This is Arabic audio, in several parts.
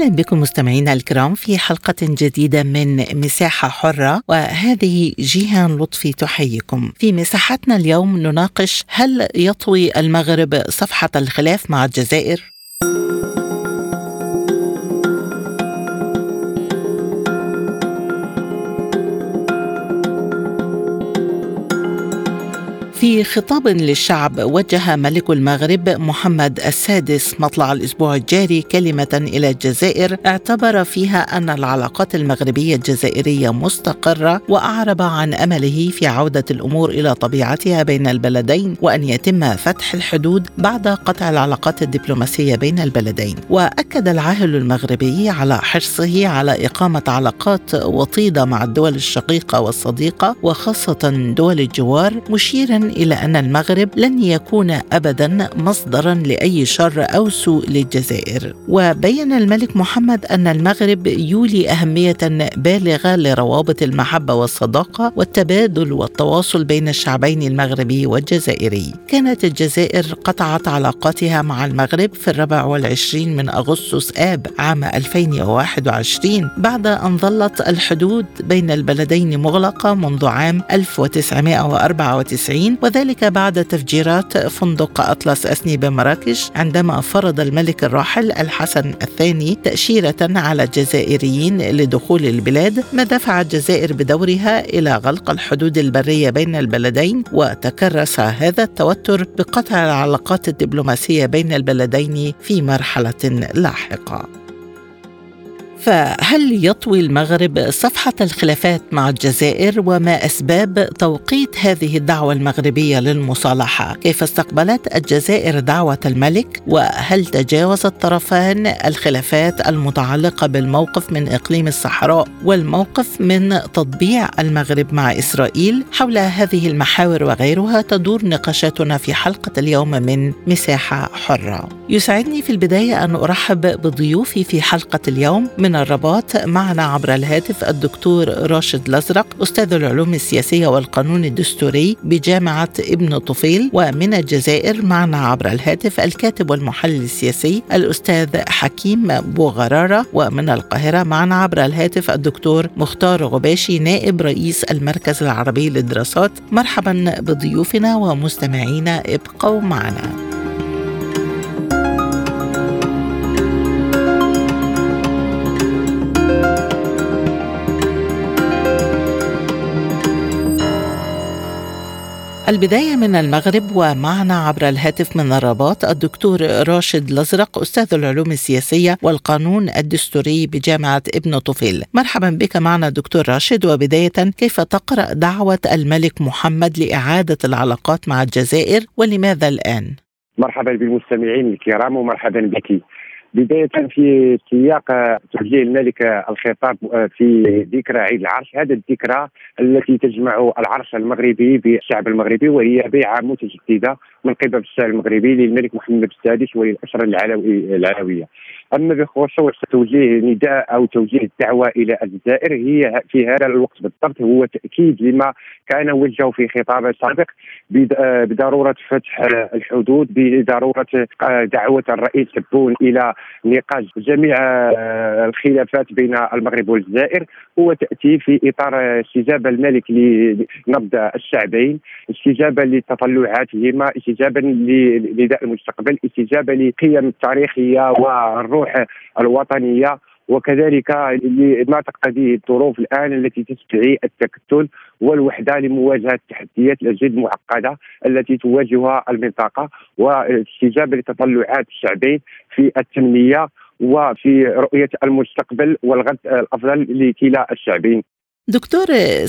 أهلا بكم مستمعينا الكرام في حلقة جديدة من مساحة حرة وهذه جيهان لطفي تحييكم. في مساحتنا اليوم نناقش هل يطوي المغرب صفحة الخلاف مع الجزائر؟ في خطاب للشعب وجه ملك المغرب محمد السادس مطلع الأسبوع الجاري كلمة إلى الجزائر اعتبر فيها أن العلاقات المغربية الجزائرية مستقرة وأعرب عن أمله في عودة الأمور إلى طبيعتها بين البلدين وأن يتم فتح الحدود بعد قطع العلاقات الدبلوماسية بين البلدين. وأكد العاهل المغربي على حرصه على إقامة علاقات وطيدة مع الدول الشقيقة والصديقة وخاصة دول الجوار مشيرا إلى أن المغرب لن يكون ابدا مصدرا لأي شر أو سوء للجزائر. وبين الملك محمد أن المغرب يولي أهمية بالغة لروابط المحبة والصداقة والتبادل والتواصل بين الشعبين المغربي والجزائري. كانت الجزائر قطعت علاقاتها مع المغرب في الرابع والعشرين من أغسطس آب عام 2021 بعد أن ظلت الحدود بين البلدين مغلقة منذ عام 1994 وذلك بعد تفجيرات فندق أطلس أسني بمراكش عندما فرض الملك الراحل الحسن الثاني تأشيرة على الجزائريين لدخول البلاد ما دفع الجزائر بدورها إلى غلق الحدود البرية بين البلدين وتكرس هذا التوتر بقطع العلاقات الدبلوماسية بين البلدين في مرحلة لاحقة. فهل يطوي المغرب صفحة الخلافات مع الجزائر وما أسباب توقيت هذه الدعوة المغربية للمصالحة؟ كيف استقبلت الجزائر دعوة الملك؟ وهل تجاوز الطرفان الخلافات المتعلقة بالموقف من إقليم الصحراء والموقف من تطبيع المغرب مع إسرائيل؟ حول هذه المحاور وغيرها تدور نقاشاتنا في حلقة اليوم من مساحة حرة. يسعدني في البداية أن أرحب بضيوفي في حلقة اليوم من من الرباط معنا عبر الهاتف الدكتور راشد الأزرق أستاذ العلوم السياسية والقانون الدستوري بجامعة ابن طفيل ومن الجزائر معنا عبر الهاتف الكاتب والمحلل السياسي الأستاذ حكيم بوغرارة ومن القاهرة معنا عبر الهاتف الدكتور مختار غباشي نائب رئيس المركز العربي للدراسات. مرحبا بضيوفنا ومستمعينا ابقوا معنا. البداية من المغرب ومعنا عبر الهاتف من الرباط الدكتور راشد الأزرق أستاذ العلوم السياسية والقانون الدستوري بجامعة ابن طفيل. مرحبا بك معنا دكتور راشد. وبداية كيف تقرأ دعوة الملك محمد لإعادة العلاقات مع الجزائر ولماذا الآن؟ مرحبا بالمستمعين الكرام ومرحبا بك. بداية في سياق توجيه الملك الخطاب في ذكرى عيد العرش. هذا الذكرى التي تجمع العرش المغربي بالشعب المغربي وهي بيعة متجددة من قبل الشعب المغربي للملك محمد السادس وللأسرة العلوية. اما بخصوص توجيه نداء أو توجيه الدعوة إلى الجزائر. هي في هذا الوقت بالضبط هو تأكيد لما كان وجهه في خطابه السابق بضرورة فتح الحدود بضرورة دعوة الرئيس تبون إلى نقاش جميع الخلافات بين المغرب والجزائر. هو تأتي في إطار استجابة الملك لنبض الشعبين استجابة لتطلعاتهما استجابة لنداء المستقبل استجابة لقيم التاريخيه والروح الروح الوطنية وكذلك ما تقتضيه الظروف الآن التي تستدعي التكتل والوحدة لمواجهة التحديات الجد معقده التي تواجهها المنطقة واستجابه لتطلعات الشعبين في التنمية وفي رؤية المستقبل والغد الأفضل لكلا الشعبين. دكتور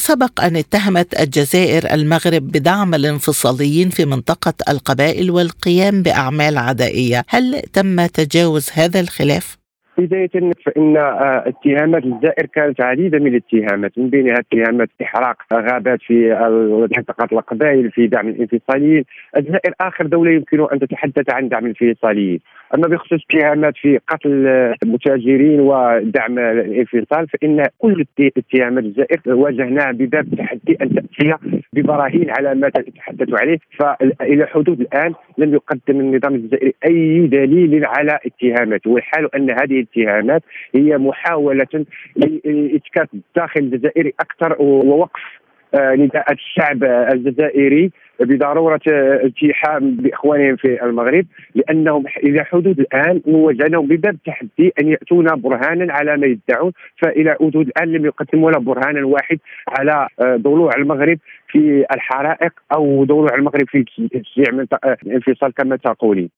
سبق أن اتهمت الجزائر المغرب بدعم الانفصاليين في منطقة القبائل والقيام بأعمال عدائية. هل تم تجاوز هذا الخلاف؟ بداية فإن آه، اتهامات الجزائر كانت عديدة من الاتهامات. من بينها اتهامات إحراق غابات في منطقة القبائل في دعم الانفصاليين. الجزائر آخر دولة يمكن أن تتحدث عن دعم الانفصاليين. أما بخصوص اتهامات في قتل المتاجرين ودعم الانفصال فإن كل اتهامات الجزائر واجهناها بباب تحدي أن تأتي ببراهين على ما تتحدث عليه. فإلى حدود الآن لم يقدم النظام الجزائري أي دليل على اتهاماته والحال أن هذه الاتهامات هي محاولة لإسكات الداخل الجزائري أكثر ووقف نداءات الشعب الجزائري بضرورة التحام بإخوانهم في المغرب لأنهم إلى حدود الآن وجدناهم بباب التحدي أن ياتونا برهانا على ما يدعون فإلى حدود الآن لم يقدموا لنا برهانا واحد على آه، ضلوع المغرب في الحرائق أو ضلوع المغرب في تشجيع الانفصال كما تقولين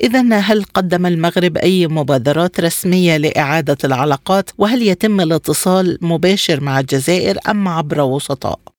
إذا هل قدم المغرب أي مبادرات رسمية لإعادة العلاقات وهل يتم الاتصال مباشر مع الجزائر أم عبر وسطاء؟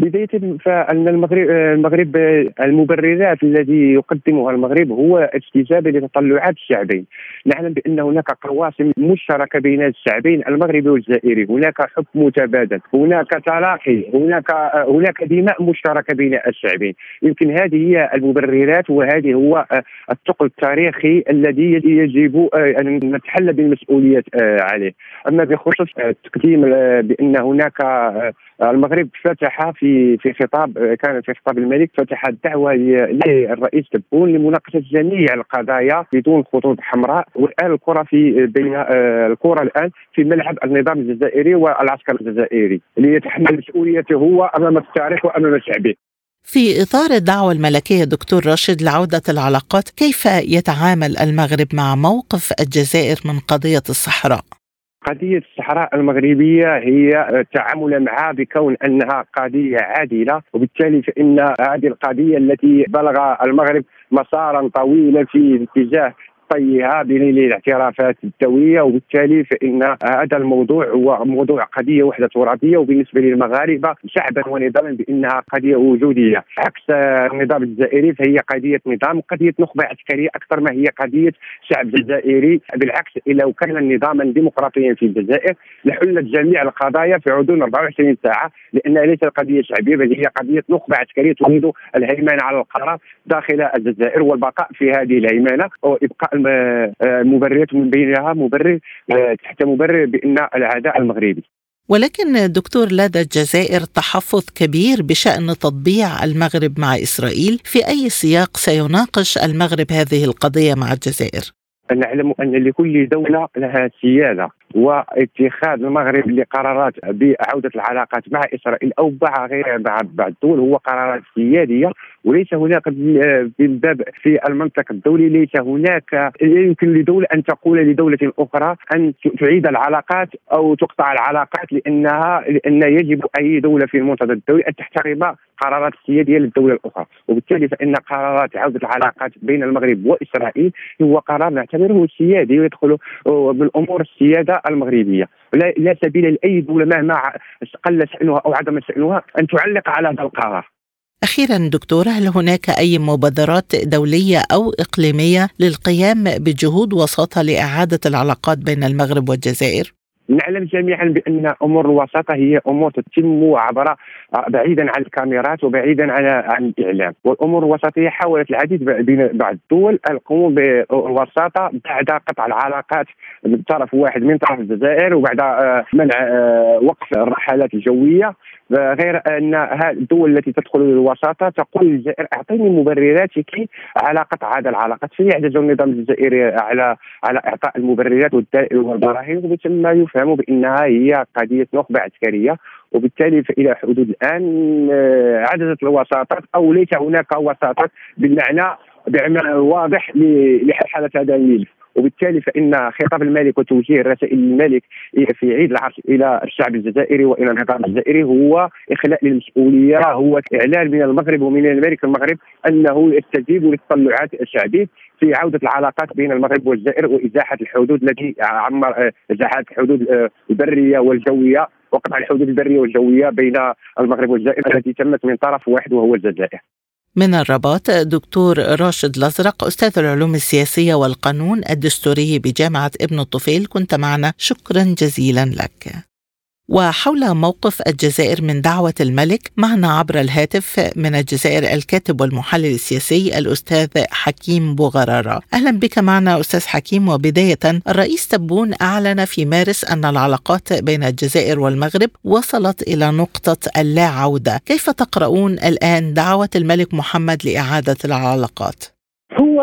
بداية فأن المغرب المغرب المبررات الذي يقدمها المغرب هو استجابة لتطلعات الشعبين. نعلم بأن هناك قواسم مشتركة بين الشعبين المغربي والجزائري هناك حب متبادل هناك تلاقي هناك هناك دماء مشتركة بين الشعبين. يمكن هذه هي المبررات وهذه هو الثقل التاريخي الذي يجب أن نتحلى بالمسؤوليات عليه. أما بخصوص التقديم بأن هناك المغرب فتح في في خطاب كان في خطاب الملك فتح الدعوة للرئيس تبون لمناقشة جميع القضايا بدون خطوط حمراء والآن الكرة في بين آه، الكرة الآن في ملعب النظام الجزائري والعسكر الجزائري ليتحمل مسؤوليته هو أمام التاريخ وأمام شعبه في إطار الدعوة الملكية دكتور راشد لعودة العلاقات كيف يتعامل المغرب مع موقف الجزائر من قضية الصحراء؟ قضية الصحراء المغربية هي التعامل معها بكون أنها قضية عادلة وبالتالي فإن هذه القضية التي بلغ المغرب مسارا طويلا في اتجاه طيها بنيل الاعترافات الدولية وبالتالي فإن هذا الموضوع هو موضوع قضية وحدة ترابية وبالنسبة للمغاربة شعبا ونظاما بأنها قضية وجودية. عكس النظام الجزائري فهي قضية نظام قضية نخبة عسكرية أكثر ما هي قضية شعب جزائري. بالعكس لو كان نظاما ديمقراطيا في الجزائر لحلت جميع القضايا في غضون 24 ساعة لانها ليست قضية شعبية بل هي قضية نخبة عسكرية تريد الهيمنة على القرار داخل الجزائر والبقاء في هذه الهيمنة وإبقاء المبررات من بينها مبرر آه، تحت مبرر بأن العداء المغربي. ولكن دكتور لدى الجزائر تحفظ كبير بشأن تطبيع المغرب مع إسرائيل. في أي سياق سيناقش المغرب هذه القضية مع الجزائر؟ نعلم أن لكل دولة لها سيادة. واتخاذ المغرب لقرارات بعودة العلاقات مع إسرائيل أو مع غيرها مع بعض. الدول هو قرارات سيادية وليس هناك بالباب في المنطق الدولي. ليس هناك يمكن لدوله أن تقول لدولة أخرى أن تعيد العلاقات أو تقطع العلاقات لأنها لأن يجب أي دولة في المنتدى الدولي أن تحترم قرارات السياديه للدولة الأخرى. وبالتالي فإن قرارات عودة العلاقات بين المغرب وإسرائيل هو قرار نعتبره سيادي ويدخل من امور المغربية لا, لا سبيل لأي دولة مهما قل شانها أو عدم شانها أن تعلق على هذا القرار أخيرا دكتورة هل هناك أي مبادرات دولية أو إقليمية للقيام بجهود وساطة لإعادة العلاقات بين المغرب والجزائر؟ نعلم جميعا بأن أمور الوساطة هي أمور تتم عبر بعيدا عن الكاميرات وبعيدا عن عن الإعلام. والأمور الوسطيه حاولت العديد بين بعض الدول القيام بالوساطة بعد قطع العلاقات من طرف واحد من طرف الجزائر وبعد آه، منع آه، وقف الرحلات الجوية. غير أن الدول التي تدخل الوساطه تقول للجزائر أعطيني مبرراتك على قطع هذه العلاقات. فيعجز النظام الجزائري على على إعطاء المبررات والبراهين وثم يفهم بأنها هي قضية نخبة عسكرية وبالتالي فالى حدود الآن آه، عجزت الوساطات أو ليس هناك وساطات بالمعنى واضح لحالة هذا الملف وبالتالي فإن خطاب الملك وتوجيه رسائل الملك في عيد العرش إلى الشعب الجزائري وإلى النظام الجزائري هو إخلاء للمسؤولية هو إعلان من المغرب ومن الملك المغرب أنه يستجيب للتطلعات الشعبيه في عودة العلاقات بين المغرب والجزائر وإزاحة الحدود التي عمر إزاحة الحدود البرية والجوية وقطع الحدود البرية والجوية بين المغرب والجزائر التي تمت من طرف واحد وهو الجزائر. من الرباط دكتور راشد الأزرق أستاذ العلوم السياسية والقانون الدستوري بجامعة ابن الطفيل كنت معنا. شكرا جزيلا لك. وحول موقف الجزائر من دعوة الملك معنا عبر الهاتف من الجزائر الكاتب والمحلل السياسي الأستاذ حكيم بوغرارة. أهلا بك معنا أستاذ حكيم. وبداية الرئيس تبون أعلن في مارس أن العلاقات بين الجزائر والمغرب وصلت إلى نقطة اللا عودة كيف تقرؤون الآن دعوة الملك محمد لإعادة العلاقات؟ هو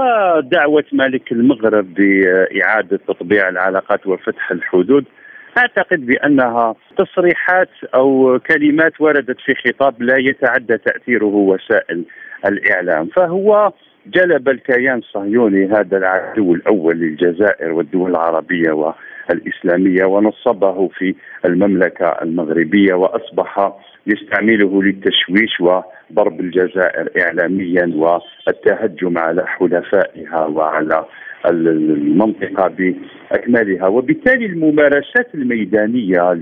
دعوة ملك المغرب بإعادة تطبيع العلاقات وفتح الحدود أعتقد بأنها تصريحات أو كلمات وردت في خطاب لا يتعدى تأثيره وسائل الإعلام فهو جلب الكيان الصهيوني هذا العدو الأول للجزائر والدول العربية والإسلامية ونصبه في المملكة المغربية وأصبح يستعمله للتشويش وضرب الجزائر اعلاميا والتهجم على حلفائها وعلى المنطقة بأكملها. وبالتالي الممارسات الميدانية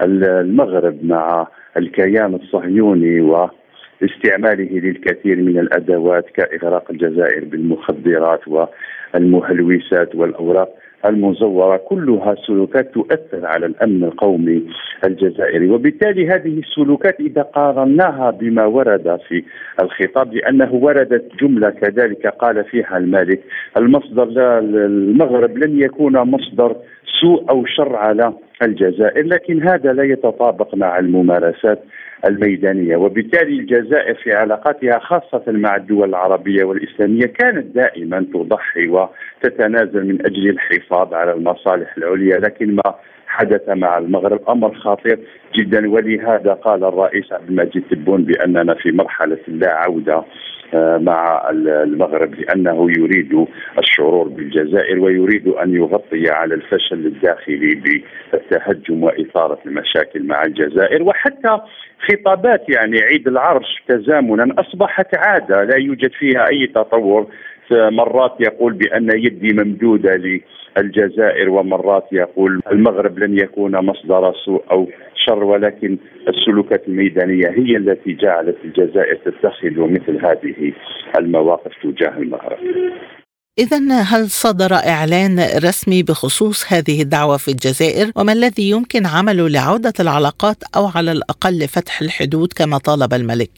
للمغرب مع الكيان الصهيوني واستعماله للكثير من الأدوات كإغراق الجزائر بالمخدرات والمهلوسات والأوراق المزورة كلها سلوكات تؤثر على الأمن القومي الجزائري. وبالتالي هذه السلوكات إذا قارناها بما ورد في الخطاب لأنه وردت جملة كذلك قال فيها المالك المصدر المغرب لن يكون مصدر سوء أو شر على الجزائر لكن هذا لا يتطابق مع الممارسات الميدانية. وبالتالي الجزائر في علاقاتها خاصة مع الدول العربية والإسلامية كانت دائما تضحي وتتنازل من أجل الحفاظ على المصالح العليا لكن ما حدث مع المغرب أمر خطير جدا. ولهذا قال الرئيس عبد المجيد تبون بأننا في مرحلة لا عودة مع المغرب لأنه يريد الشعور بالجزائر ويريد أن يغطي على الفشل الداخلي بالتهجم وإثارة المشاكل مع الجزائر. وحتى خطابات يعني عيد العرش تزامنا أصبحت عادة لا يوجد فيها أي تطور. مرات يقول بأن يدي ممدودة للجزائر ومرات يقول المغرب لن يكون مصدر سوء أو شر ولكن السلوكات الميدانية هي التي جعلت الجزائر تتخذ مثل هذه المواقف تجاه المغرب. إذا هل صدر إعلان رسمي بخصوص هذه الدعوة في الجزائر وما الذي يمكن عمله لعودة العلاقات أو على الأقل فتح الحدود كما طالب الملك؟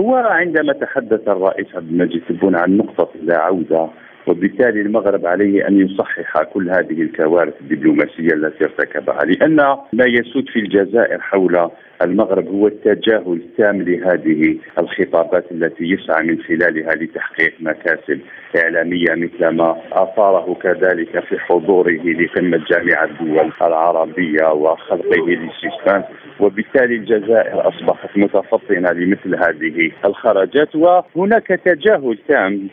هو عندما تحدث الرئيس عبد المجيد تبون عن نقطة لا عودة وبالتالي المغرب عليه أن يصحح كل هذه الكوارث الدبلوماسية التي ارتكبها لأن ما يسود في الجزائر حول المغرب هو التجاهل التام لهذه الخطابات التي يسعى من خلالها لتحقيق مكاسب إعلامية مثل ما أثاره كذلك في حضوره لقمة جامعة الدول العربية وخلقه للسيستان وبالتالي الجزائر أصبحت متفطنة لمثل هذه الخرجات وهناك تجاهل تام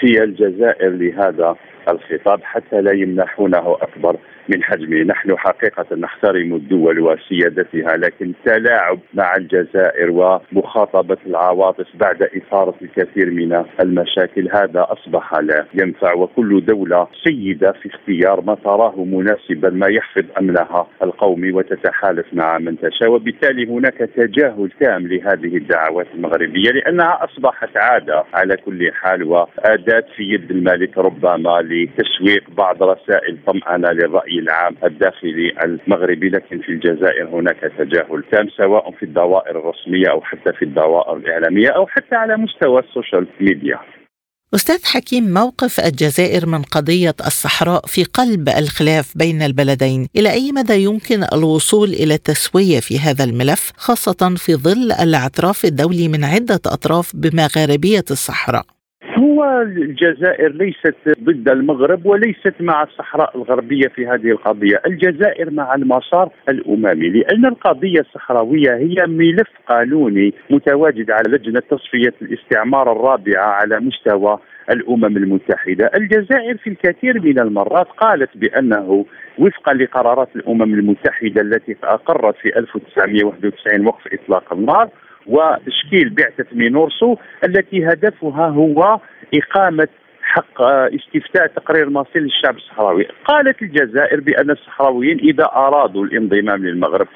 في الجزائر لهذا الخطاب حتى لا يمنحونه أكبر من حجمه، نحن حقيقة نحترم الدول وسيادتها لكن التلاعب مع الجزائر ومخاطبة العواطف بعد إثارة الكثير من المشاكل. هذا أصبح لا ينفع وكل دولة سيدة في اختيار ما تراه مناسبا ما يحفظ أمنها القومي وتتحالف مع من تشاء. وبالتالي هناك تجاهل تام لهذه الدعوات المغربية لأنها أصبحت عادة على كل حال وأداة في يد المالك ربما لتسويق بعض رسائل طمأنة للراي العام الداخلي المغربي لكن في الجزائر هناك تجاهل تام سواء في الدوائر الرسمية أو حتى في الدوائر الإعلامية أو حتى على مستوى ال social media. أستاذ حكيم موقف الجزائر من قضية الصحراء في قلب الخلاف بين البلدين إلى أي مدى يمكن الوصول إلى التسوية في هذا الملف خاصة في ظل الاعتراف الدولي من عدة أطراف بمغاربية الصحراء الجزائر ليست ضد المغرب وليست مع الصحراء الغربية في هذه القضية، الجزائر مع المسار الأممي لأن القضية الصحراوية هي ملف قانوني متواجد على لجنة تصفية الاستعمار الرابعة على مستوى الأمم المتحدة، الجزائر في الكثير من المرات قالت بأنه وفقا لقرارات الأمم المتحدة التي أقرت في 1991 وقف إطلاق النار وتشكيل بعثة مينورسو التي هدفها هو إقامة حق استفتاء تقرير مصير للشعب الصحراوي. قالت الجزائر بأن الصحراويين إذا أرادوا الانضمام للمغرب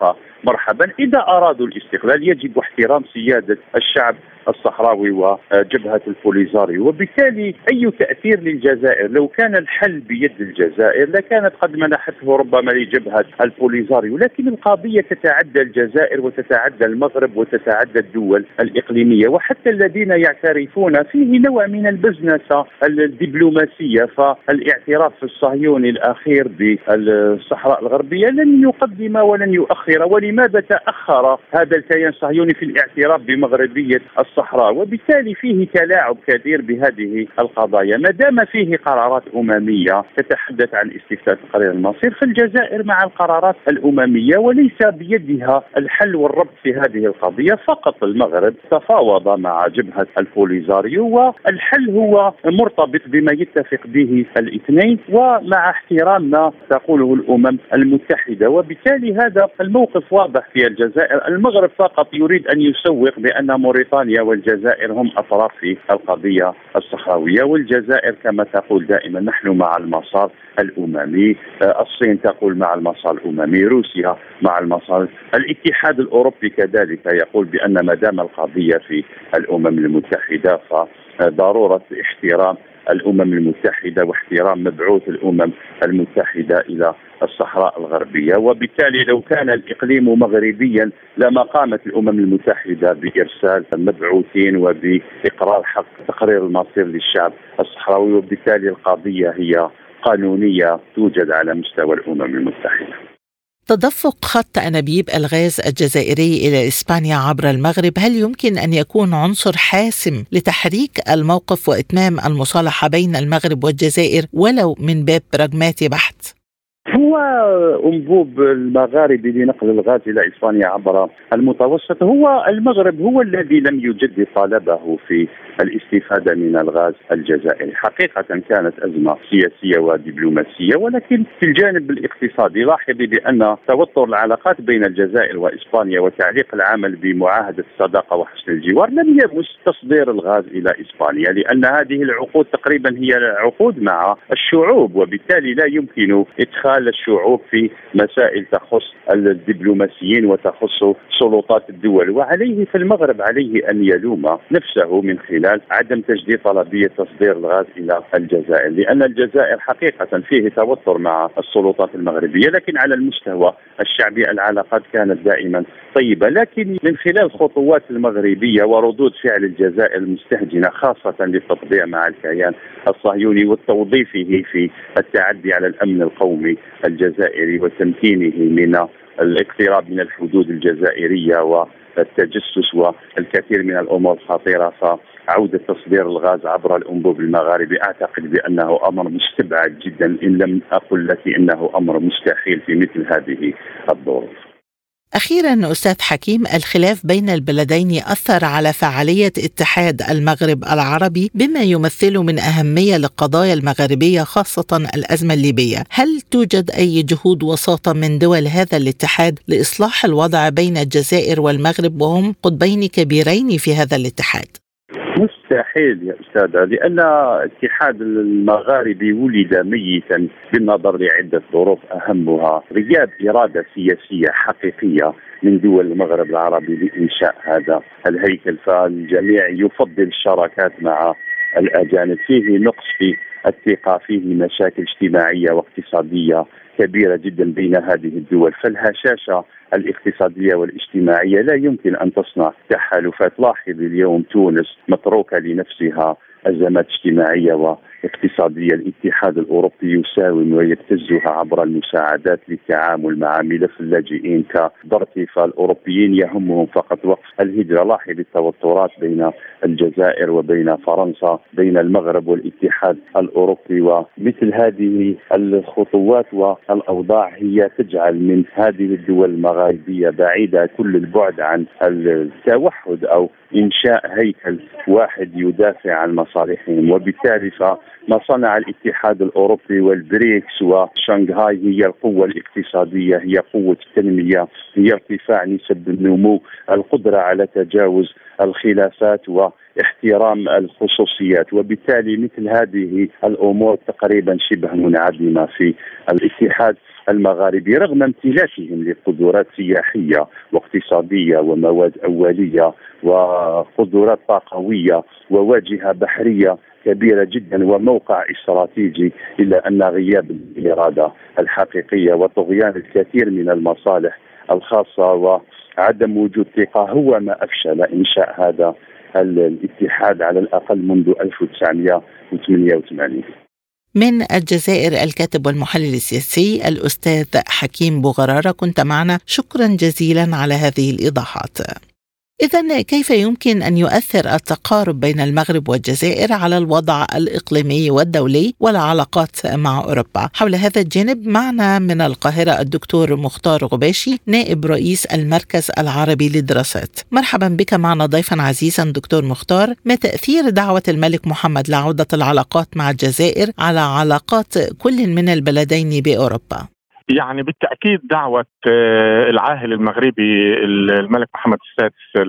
فمرحبا إذا أرادوا الاستقلال يجب احترام سيادة الشعب الصحراوي وجبهة البوليزاريو وبالتالي أي تأثير للجزائر؟ لو كان الحل بيد الجزائر لكانت قد منحته ربما لجبهة البوليزاريو لكن القضية تتعدى الجزائر وتتعدى المغرب وتتعدى الدول الإقليمية وحتى الذين يعترفون فيه نوع من البزنسة الدبلوماسية فالاعتراف الصهيوني الأخير بالصحراء الغربية لن يقدم ولن يؤخر ولماذا تأخر هذا الكيان الصهيوني في الاعتراف بمغربية الصحراء؟ وبالتالي فيه تلاعب كثير بهذه القضايا. ما دام فيه قرارات أممية تتحدث عن استفتاء تقرير المصير فالجزائر مع القرارات الأممية وليس بيدها الحل والربط في هذه القضية. فقط المغرب تفاوض مع جبهة البوليزاريو والحل هو مرتبط بما يتفق به الاثنين ومع احترام ما تقوله الأمم المتحدة. وبالتالي هذا الموقف واضح. في الجزائر المغرب فقط يريد أن يسوق بأن موريتانيا والجزائر هم أطراف في القضية الصحراوية والجزائر كما تقول دائما نحن مع المسار الأممي الصين تقول مع المسار الأممي روسيا مع المسار الاتحاد الأوروبي كذلك يقول بأن ما دام القضية في الأمم المتحدة فضرورة احترام الأمم المتحدة واحترام مبعوث الأمم المتحدة إلى الصحراء الغربية وبالتالي لو كان الإقليم مغربيا لما قامت الأمم المتحدة بإرسال مبعوثين وبإقرار حق تقرير المصير للشعب الصحراوي وبالتالي القضية هي قانونية توجد على مستوى الأمم المتحدة. تدفق خط أنابيب الغاز الجزائري إلى إسبانيا عبر المغرب هل يمكن أن يكون عنصر حاسم لتحريك الموقف وإتمام المصالحة بين المغرب والجزائر ولو من باب براغماتي بحت؟ هو أنبوب المغاربي لنقل الغاز إلى إسبانيا عبر المتوسط هو المغرب هو الذي لم يجدد طلبه في الاستفادة من الغاز الجزائري، حقيقة كانت أزمة سياسية ودبلوماسية ولكن في الجانب الاقتصادي لاحظي بأن توتر العلاقات بين الجزائر وإسبانيا وتعليق العمل بمعاهدة الصداقه وحسن الجوار لم يمس تصدير الغاز إلى إسبانيا لأن هذه العقود تقريبا هي عقود مع الشعوب وبالتالي لا يمكن إدخال الشعوب في مسائل تخص الدبلوماسيين وتخص سلطات الدول. وعليه في المغرب عليه أن يلوم نفسه من خلال عدم تجديد طلبية تصدير الغاز إلى الجزائر لأن الجزائر حقيقة فيه توتر مع السلطات المغربية لكن على المستوى الشعبي العلاقات كانت دائما طيبة. لكن من خلال خطوات المغربية وردود فعل الجزائر المستهجنة خاصة للتطبيع مع الكيان الصهيوني وتوظيفه في التعدي على الأمن القومي الجزائري وتمكينه من الاقتراب من الحدود الجزائرية والتجسس والكثير من الأمور الخطيره فعوده تصدير الغاز عبر الأنبوب المغاربي أعتقد بأنه أمر مستبعد جدا إن لم أقل لك إنه أمر مستحيل في مثل هذه الظروف. أخيرا أستاذ حكيم الخلاف بين البلدين أثر على فعالية اتحاد المغرب العربي بما يمثله من أهمية للقضايا المغاربية خاصة الأزمة الليبية هل توجد أي جهود وساطة من دول هذا الاتحاد لإصلاح الوضع بين الجزائر والمغرب وهم قطبين كبيرين في هذا الاتحاد؟ مستحيل يا استاذه لأن الاتحاد المغاربي ولد ميتا بالنظر لعدة ظروف أهمها غياب إرادة سياسية حقيقية من دول المغرب العربي لإنشاء هذا الهيكل. فالجميع يفضل الشراكات مع الأجانب. فيه نقص في الثقة فيه مشاكل اجتماعية واقتصادية كبيرة جدا بين هذه الدول. فالهشاشة الاقتصادية والاجتماعية لا يمكن أن تصنع تحالفات. لاحظ اليوم تونس متروكة لنفسها أزمات اجتماعية واقتصاديه الاتحاد الأوروبي يساوم ويبتزها عبر المساعدات للتعامل مع ملف اللاجئين كضرتي فالاوروبيين يهمهم فقط وقف الهجرة. لاحظ التوترات بين الجزائر وبين فرنسا بين المغرب والاتحاد الأوروبي ومثل هذه الخطوات والأوضاع هي تجعل من هذه الدول المغاربيه بعيدة كل البعد عن التوحد أو إنشاء هيكل واحد يدافع عن مصالحهم. وبالتالي فما صنع الاتحاد الأوروبي والبريكس وشنغهاي هي القوة الاقتصادية هي قوة التنمية هي ارتفاع نسب النمو القدرة على تجاوز الخلافات و احترام الخصوصيات وبالتالي مثل هذه الأمور تقريبا شبه منعدمه في الاتحاد المغاربي رغم امتلاكهم لقدرات سياحية واقتصادية ومواد أولية وقدرات طاقوية وواجهة بحرية كبيرة جدا وموقع استراتيجي إلا أن غياب الإرادة الحقيقية وطغيان الكثير من المصالح الخاصة وعدم وجود ثقة هو ما أفشل إنشاء هذا الاتحاد على الأقل منذ 1988 من الجزائر الكاتب والمحلل السياسي الأستاذ حكيم بوغرارة كنت معنا. شكرا جزيلا على هذه الإيضاحات. إذا كيف يمكن أن يؤثر التقارب بين المغرب والجزائر على الوضع الإقليمي والدولي والعلاقات مع أوروبا؟ حول هذا الجانب معنا من القاهرة الدكتور مختار غباشي نائب رئيس المركز العربي للدراسات. مرحبا بك معنا ضيفا عزيزا دكتور مختار، ما تأثير دعوة الملك محمد لعودة العلاقات مع الجزائر على علاقات كل من البلدين بأوروبا؟ يعني بالتأكيد دعوة آه، العاهل المغربي الملك محمد السادس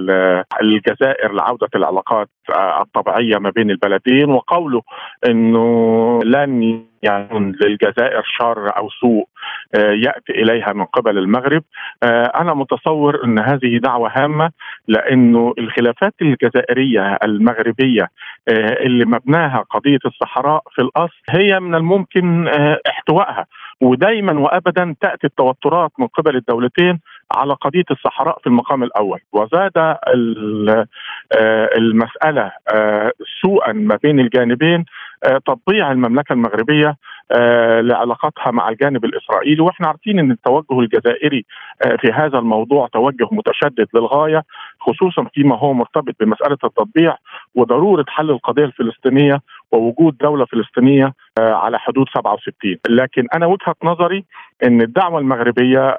الجزائر لعودة العلاقات آه، الطبيعية ما بين البلدين وقوله إنه لن يعني للجزائر شر أو سوء آه، يأتي إليها من قبل المغرب. أنا متصور إن هذه دعوة هامة لأنه الخلافات الجزائرية المغربية اللي مبناها قضية الصحراء في الأصل هي من الممكن احتوائها. ودائما وابدا تأتي التوترات من قبل الدولتين على قضية الصحراء في المقام الأول. وزاد آه، المسألة آه، سوءا ما بين الجانبين آه، تطبيع المملكة المغربية لعلاقاتها مع الجانب الإسرائيلي. وإحنا عارفين إن التوجه الجزائري في هذا الموضوع توجه متشدد للغاية خصوصا فيما هو مرتبط بمسألة التطبيع وضرورة حل القضية الفلسطينية. ووجود دولة فلسطينية على حدود 67 لكن أنا وجهة نظري إن الدعوة المغربية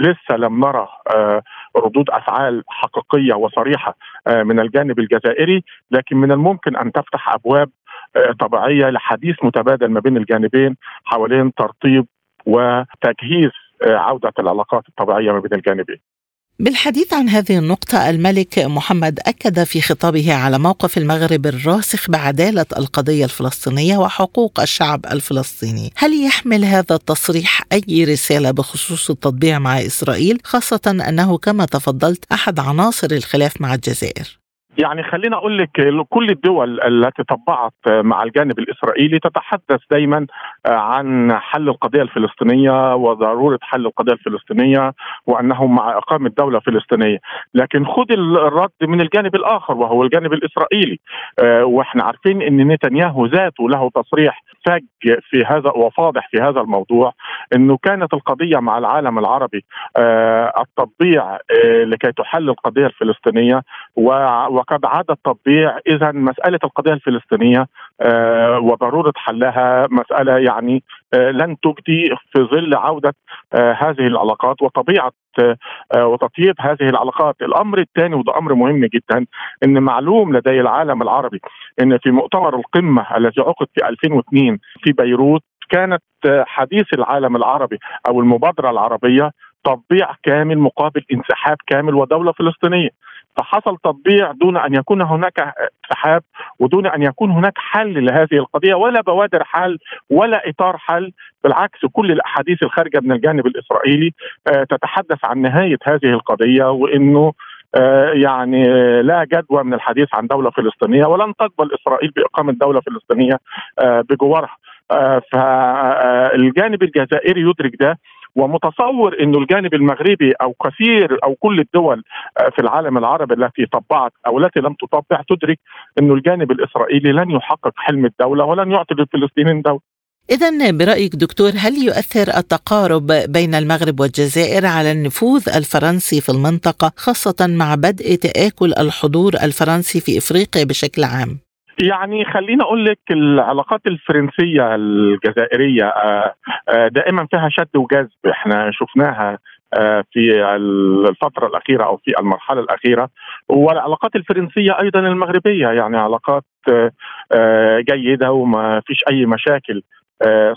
لسه لم نرى آه، ردود أفعال حقيقية وصريحة آه، من الجانب الجزائري لكن من الممكن أن تفتح أبواب آه، طبيعية لحديث متبادل ما بين الجانبين حوالين ترطيب وتجهيز عودة العلاقات الطبيعية ما بين الجانبين. بالحديث عن هذه النقطة الملك محمد أكد في خطابه على موقف المغرب الراسخ بعدالة القضية الفلسطينية وحقوق الشعب الفلسطيني. هل يحمل هذا التصريح أي رسالة بخصوص التطبيع مع إسرائيل خاصة أنه كما تفضلت أحد عناصر الخلاف مع الجزائر؟ يعني خلينا أقول لك كل الدول التي طبعت مع الجانب الإسرائيلي تتحدث دائما عن حل القضية الفلسطينية وضرورة حل القضية الفلسطينية وأنهم مع إقامة دولة فلسطينية، لكن خذ الرد من الجانب الآخر وهو الجانب الإسرائيلي. وإحنا عارفين إن نتنياهو ذاته له تصريح فج في هذا وفاضح في هذا الموضوع إنه كانت القضية مع العالم العربي التطبيع لكي تحل القضية الفلسطينية وقد عاد التطبيع اذا مسألة القضية الفلسطينية آه، وضرورة حلها مسألة يعني آه، لن تجدي في ظل عودة آه، هذه العلاقات وطبيعة وتطيب هذه العلاقات. الأمر الثاني وده أمر مهم جدا إن معلوم لدي العالم العربي إن في مؤتمر القمة الذي عقد في 2002 في بيروت كانت حديث العالم العربي أو المبادرة العربية تطبيع كامل مقابل انسحاب كامل ودولة فلسطينية. فحصل تطبيع دون أن يكون هناك انسحاب ودون أن يكون هناك حل لهذه القضية ولا بوادر حل ولا إطار حل. بالعكس كل الأحاديث الخارجة من الجانب الإسرائيلي آه، تتحدث عن نهاية هذه القضية وإنه آه، يعني لا جدوى من الحديث عن دولة فلسطينية ولن تقبل إسرائيل بإقامة دولة فلسطينية آه، بجوارها. فالجانب الجزائري يدرك ده. ومتصور إنه الجانب المغربي أو كثير أو كل الدول آه، في العالم العربي التي طبعت أو التي لم تطبع تدرك إنه الجانب الإسرائيلي لن يحقق حلم الدولة ولن يعطي للفلسطينيين دولة إذا برأيك دكتور هل يؤثر التقارب بين المغرب والجزائر على النفوذ الفرنسي في المنطقة خاصة مع بدء تآكل الحضور الفرنسي في إفريقيا بشكل عام؟ يعني خليني أقول لك العلاقات الفرنسية الجزائرية آه، آه، دائما فيها شد وجذب. إحنا شفناها آه، في الفترة الأخيرة أو في المرحلة الأخيرة. والعلاقات الفرنسية أيضا المغربية يعني علاقات جيدة وما فيش أي مشاكل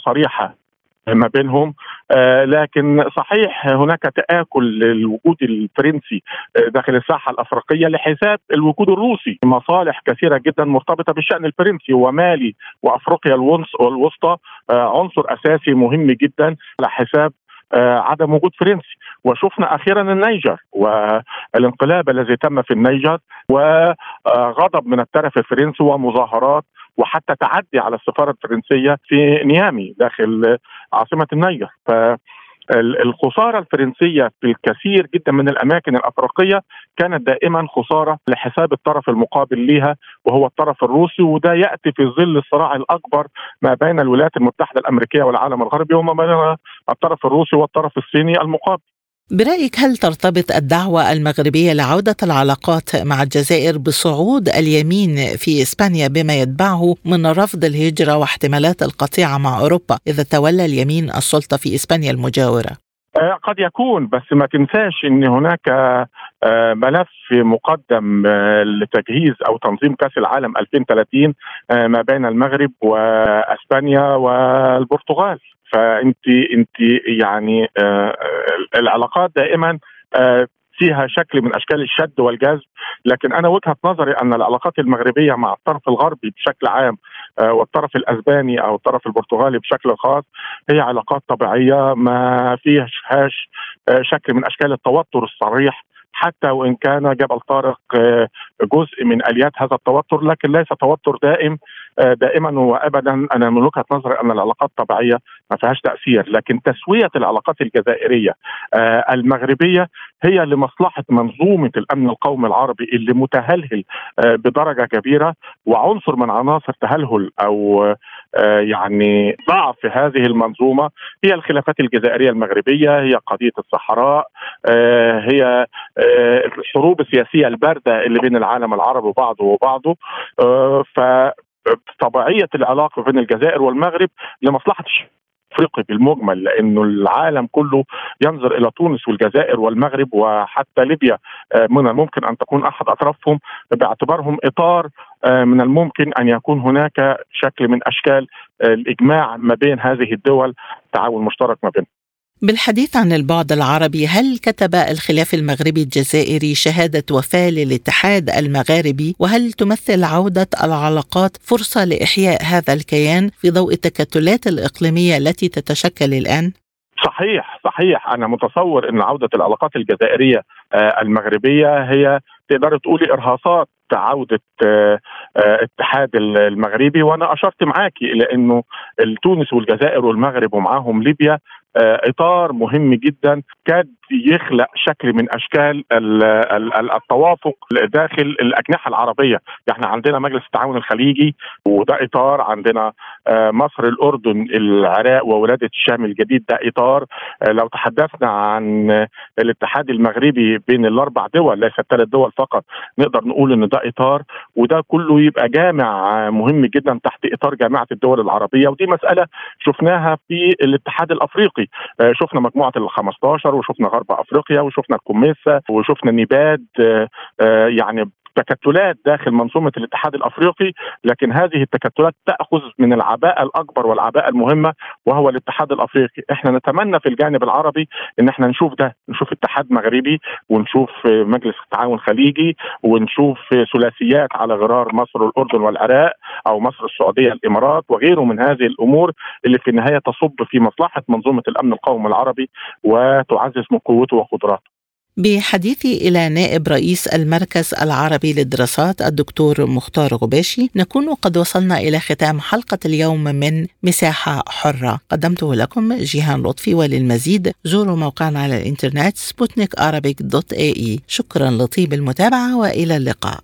صريحة. ما بينهم. آه لكن صحيح هناك تآكل للوجود الفرنسي داخل الساحة الأفريقية لحساب الوجود الروسي. مصالح كثيرة جدا مرتبطة بالشأن الفرنسي ومالي وأفريقيا الوسطى. آه عنصر أساسي مهم جدا على حساب آه عدم وجود فرنسي. وشفنا أخيرا النيجر والانقلاب الذي تم في النيجر وغضب من الطرف الفرنسي ومظاهرات وحتى تعدي على السفارة الفرنسية في نيامي داخل عاصمة النيجر ف الخسارة الفرنسية في الكثير جدا من الأماكن الأفريقية كانت دائما خسارة لحساب الطرف المقابل لها وهو الطرف الروسي وده يأتي في ظل الصراع الأكبر ما بين الولايات المتحدة الأمريكية والعالم الغربي وما بين الطرف الروسي والطرف الصيني المقابل. برأيك هل ترتبط الدعوة المغربية لعودة العلاقات مع الجزائر بصعود اليمين في إسبانيا بما يتبعه من رفض الهجرة واحتمالات القطيعة مع أوروبا إذا تولى اليمين السلطة في إسبانيا المجاورة؟ آه، قد يكون بس ما تنساش إن هناك آه، ملف مقدم آه، لتجهيز أو تنظيم كأس العالم 2030 ما بين المغرب وإسبانيا والبرتغال فانت أنت يعني آه العلاقات دائما آه فيها شكل من أشكال الشد والجذب. لكن أنا وجهة نظري أن العلاقات المغربية مع الطرف الغربي بشكل عام آه والطرف الأسباني أو الطرف البرتغالي بشكل خاص هي علاقات طبيعية ما فيهاش آه شكل من أشكال التوتر الصريح حتى وإن كان جبل طارق آه، جزء من آليات هذا التوتر لكن ليس توتر دائم آه، دائما وابدا. أنا من وجهة نظري أن العلاقات الطبيعية ما فيهاش تأثير لكن تسوية العلاقات الجزائرية آه، المغربية هي لمصلحة منظومة الأمن القومي العربي اللي متهلهل بدرجة كبيرة وعنصر من عناصر تهلهل أو يعني ضعف هذه المنظومة هي الخلافات الجزائرية المغربية هي قضية الصحراء هي الحروب السياسية الباردة اللي بين العالم العربي وبعضه وبعضه. آه، فطبيعيه العلاقة بين الجزائر والمغرب لمصلحة افريقي بالمجمل لأنه العالم كله ينظر إلى تونس والجزائر والمغرب وحتى ليبيا. آه، من الممكن أن تكون أحد أطرافهم باعتبارهم إطار آه، من الممكن أن يكون هناك شكل من أشكال الإجماع ما بين هذه الدول تعاون مشترك ما بينهم. بالحديث عن البعد العربي هل كتب الخلاف المغربي الجزائري شهادة وفاة للاتحاد المغاربي؟ وهل تمثل عودة العلاقات فرصة لإحياء هذا الكيان في ضوء التكتلات الإقليمية التي تتشكل الآن؟ صحيح صحيح. أنا متصور أن عودة العلاقات الجزائرية آه، المغربية هي تقدر تقولي إرهاصات عودة الاتحاد آه، آه، المغربي. وأنا أشرت معاكي إلى أنه تونس والجزائر والمغرب ومعاهم ليبيا إطار مهم جدا كاد يخلق شكل من أشكال التوافق داخل الأجنحة العربية، إحنا عندنا مجلس التعاون الخليجي وده إطار، عندنا آه، مصر الأردن العراق وولادة الشام الجديد. ده إطار، آه، لو تحدثنا عن الاتحاد المغربي بين الأربع دول ليس الثلاث دول فقط، نقدر نقول إن ده إطار وده كله يبقى جامع مهم جدا تحت إطار جامعة الدول العربية. ودي مسألة شفناها في الاتحاد الأفريقي، شفنا مجموعة ال 15 وشفنا غرب أفريقيا وشفنا الكوميسا وشفنا نيباد آه، آه، يعني تكتلات داخل منظومة الاتحاد الأفريقي لكن هذه التكتلات تأخذ من العباءه الأكبر والعباءه المهمة وهو الاتحاد الأفريقي. إحنا نتمنى في الجانب العربي إن إحنا نشوف ده نشوف اتحاد مغربي ونشوف مجلس تعاون خليجي ونشوف ثلاثيات على غرار مصر والأردن والعراق أو مصر السعودية الامارات وغيره من هذه الأمور اللي في النهاية تصب في مصلحة منظومة الأمن القومي العربي وتعزز من قوته وقدراته. بحديثي إلى نائب رئيس المركز العربي للدراسات الدكتور مختار غباشي نكون قد وصلنا إلى ختام حلقة اليوم من مساحة حرة. قدمته لكم جيهان لطفي وللمزيد. زوروا موقعنا على الإنترنت سبوتنيك دوت إي. شكرا لطيب المتابعة وإلى اللقاء.